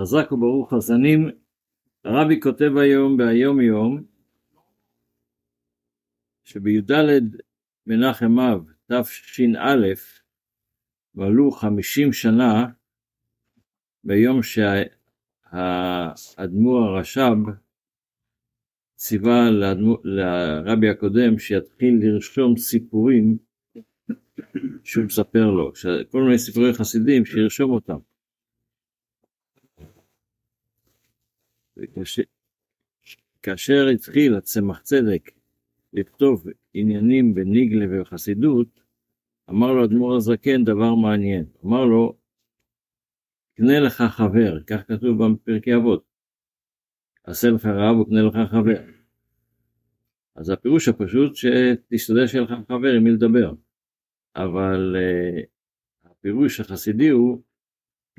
חזק וברוך חזנים, הרבי כותב היום ביום יום, שבי"ד מנחם אב תש"א מלאו חמישים שנה ביום שהאדמו"ר הרש"ב ציווה לרבי הקודם שיתחיל לרשום סיפורים שהוא מספר לו, כל מיני סיפורי חסידים שירשום אותם. וכאשר, כאשר התחיל הצמח צדק לכתוב עניינים בניגלה ובחסידות, אמר לו אדמו"ר הזקן דבר מעניין, אמר לו, קנה לך חבר, כך כתוב בפרקי אבות, עשה לך רב וקנה לך חבר. אז הפירוש הפשוט שתשתדל שיהיה לך חבר עם מי לדבר, אבל uh, הפירוש החסידי הוא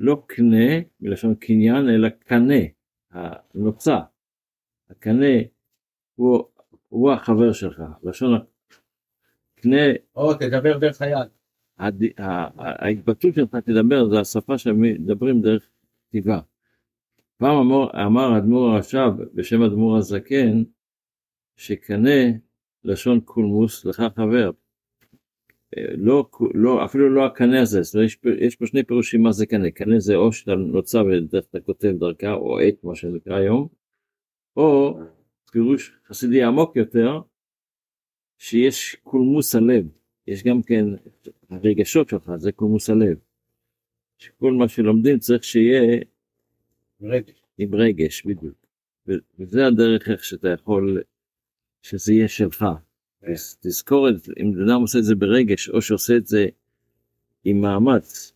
לא קנה מלשון קניין אלא קנה, הנוצה, הקנה הוא, הוא החבר שלך, לשון קנה, או תדבר דרך היד. ההתבטאות שלך תדבר זה השפה שמדברים דרך כתיבה. פעם אמר, אמר אדמו"ר הרש"ב בשם אדמו"ר הזקן שקנה לשון קולמוס לך חבר. לא, לא, אפילו לא הקנה הזה, זאת אומרת, יש, יש פה שני פירושים מה זה קנה, קנה זה או שאתה נוצר ודרך אתה כותב דרכה, או עת, מה שנקרא היום, או פירוש חסידי עמוק יותר, שיש קולמוס הלב, יש גם כן הרגשות שלך, זה קולמוס הלב. שכל מה שלומדים צריך שיהיה רגש. עם רגש, בדיוק. וזה הדרך איך שאתה יכול, שזה יהיה שלך. תזכור את זה, אם בן אדם עושה את זה ברגש, או שעושה את זה עם מאמץ,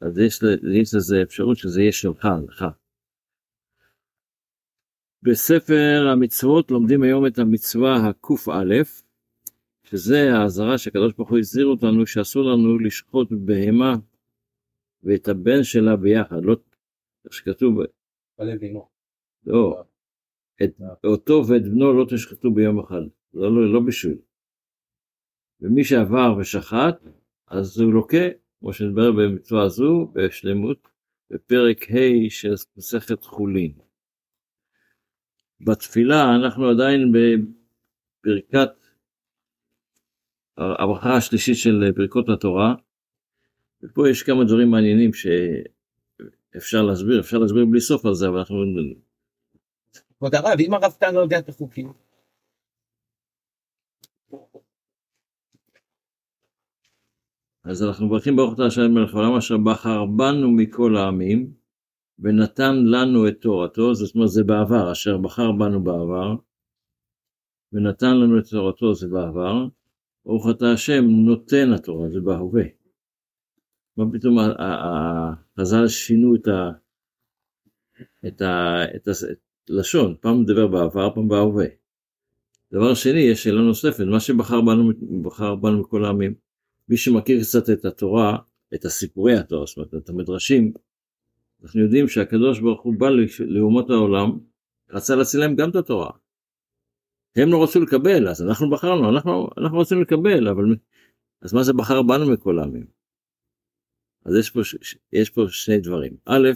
אז יש, יש לזה אפשרות שזה יהיה שלך, לך. בספר המצוות לומדים היום את המצווה הקא, שזה האזהרה שהקדוש ברוך הוא הזהיר אותנו שאסור לנו לשחוט בהמה ואת הבן שלה ביחד, לא, איך שכתוב, בלב אימו. לא, את אותו ואת בנו לא תשחטו ביום אחד, זה לא, לא בשביל. ומי שעבר ושחט, אז הוא לוקה, כמו שנדבר במצווה הזו, בשלמות, בפרק ה' של מסכת חולין. בתפילה אנחנו עדיין בברכת הברכה השלישית של ברכות התורה, ופה יש כמה דברים מעניינים שאפשר להסביר, אפשר להסביר בלי סוף על זה, אבל אנחנו... כבוד הרב, אם הרב סתם לא יודע את החוקים? אז אנחנו מברכים ברוך אתה השם מלך העולם אשר בחר בנו מכל העמים ונתן לנו את תורתו, זאת אומרת זה בעבר, אשר בחר בנו בעבר ונתן לנו את תורתו זה בעבר, ברוך אתה השם נותן התורה זה בהווה. מה פתאום החז"ל שינו את, ה, את, ה, את הלשון, פעם מדבר בעבר, פעם בהווה. דבר שני, יש שאלה נוספת, מה שבחר בנו, בחר בנו מכל העמים. מי שמכיר קצת את התורה, את הסיפורי התורה, זאת אומרת, את המדרשים, אנחנו יודעים שהקדוש ברוך הוא בא לאומות העולם, רצה להציל להם גם את התורה. הם לא רצו לקבל, אז אנחנו בחרנו, אנחנו, אנחנו רצינו לקבל, אבל אז מה זה בחר בנו מכל העמים? אז יש פה, יש פה שני דברים. א',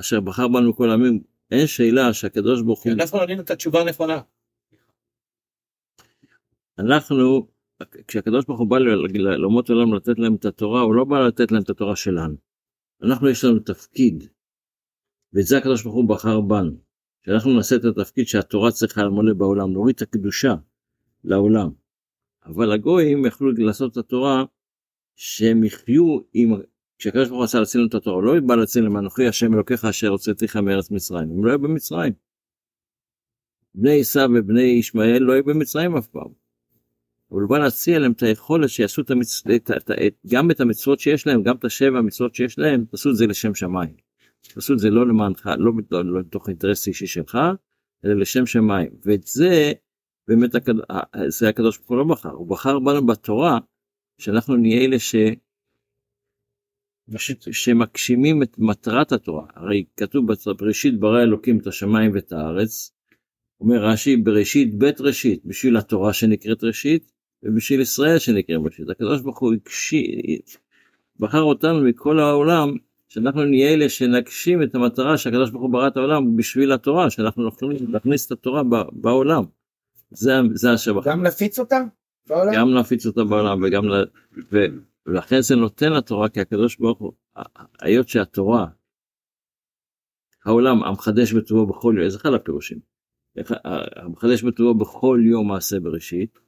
אשר בחר בנו מכל העמים, אין שאלה שהקדוש ברוך הוא... אנחנו ענינו את התשובה הנכונה. אנחנו כשהקדוש ברוך הוא בא לאומות העולם לתת להם את התורה, הוא לא בא לתת להם את התורה שלנו. אנחנו יש לנו תפקיד, ואת זה הקדוש ברוך הוא בחר בנו. שאנחנו נעשה את התפקיד שהתורה צריכה למולא בעולם, נוריד את הקדושה לעולם. אבל הגויים יכלו לעשות את התורה שהם יחיו עם, כשהקדוש ברוך הוא רצה להציל את התורה, הוא לא בא להציל להם אנוכי השם אלוקיך אשר הוצאתיך מארץ מצרים, הם לא היו במצרים. בני עשיו ובני ישמעאל לא היו במצרים אף פעם. אבל הוא בא להציע להם את היכולת שיעשו את המצ... את, את, את, גם את המצוות שיש להם, גם את השבע המצוות שיש להם, תעשו את זה לשם שמיים. תעשו את זה לא למענך, לא, לא, לא מתוך אינטרס אישי שלך, אלא לשם שמיים. ואת זה באמת הקד... זה הקדוש ברוך הוא לא בחר, הוא בחר בנו בתורה, שאנחנו נהיה אלה ש... שמגשימים את מטרת התורה. הרי כתוב בראשית ברא אלוקים את השמיים ואת הארץ, אומר רש"י בראשית בית ראשית בשביל התורה שנקראת ראשית ובשביל ישראל שנקרא ראשית. הקדוש ברוך הוא בחר אותנו מכל העולם שאנחנו נהיה אלה שנגשים את המטרה שהקדוש ברוך הוא ברא את העולם בשביל התורה, שאנחנו יכולים להכניס את התורה בעולם. זה, זה השבח. גם נפיץ אותה בעולם? גם להפיץ אותה בעולם וגם ל... ו... ולכן זה נותן לתורה כי הקדוש ברוך הוא, היות שהתורה, העולם המחדש בטובו בכל יום, איזה אחד הפירושים? המחדש בטובו בכל יום מעשה בראשית,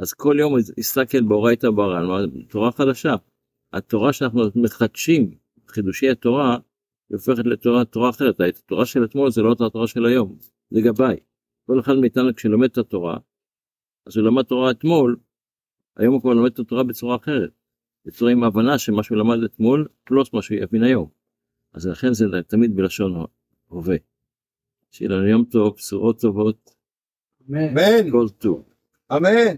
אז כל יום יסתכל באורייתא ברא, כלומר, תורה חדשה. התורה שאנחנו מחדשים, חידושי התורה, היא הופכת לתורה תורה אחרת. התורה של אתמול זה לא אותה התורה של היום, זה גבאי. כל אחד מאיתנו כשלומד את התורה, אז הוא למד תורה אתמול, היום הוא כבר לומד את התורה בצורה אחרת. בצורה עם הבנה שמה שהוא למד אתמול, פלוס מה שהוא יבין היום. אז לכן זה תמיד בלשון הווה. שיהיה לנו יום טוב, בשורות טובות, אמן, כל טוב. אמן.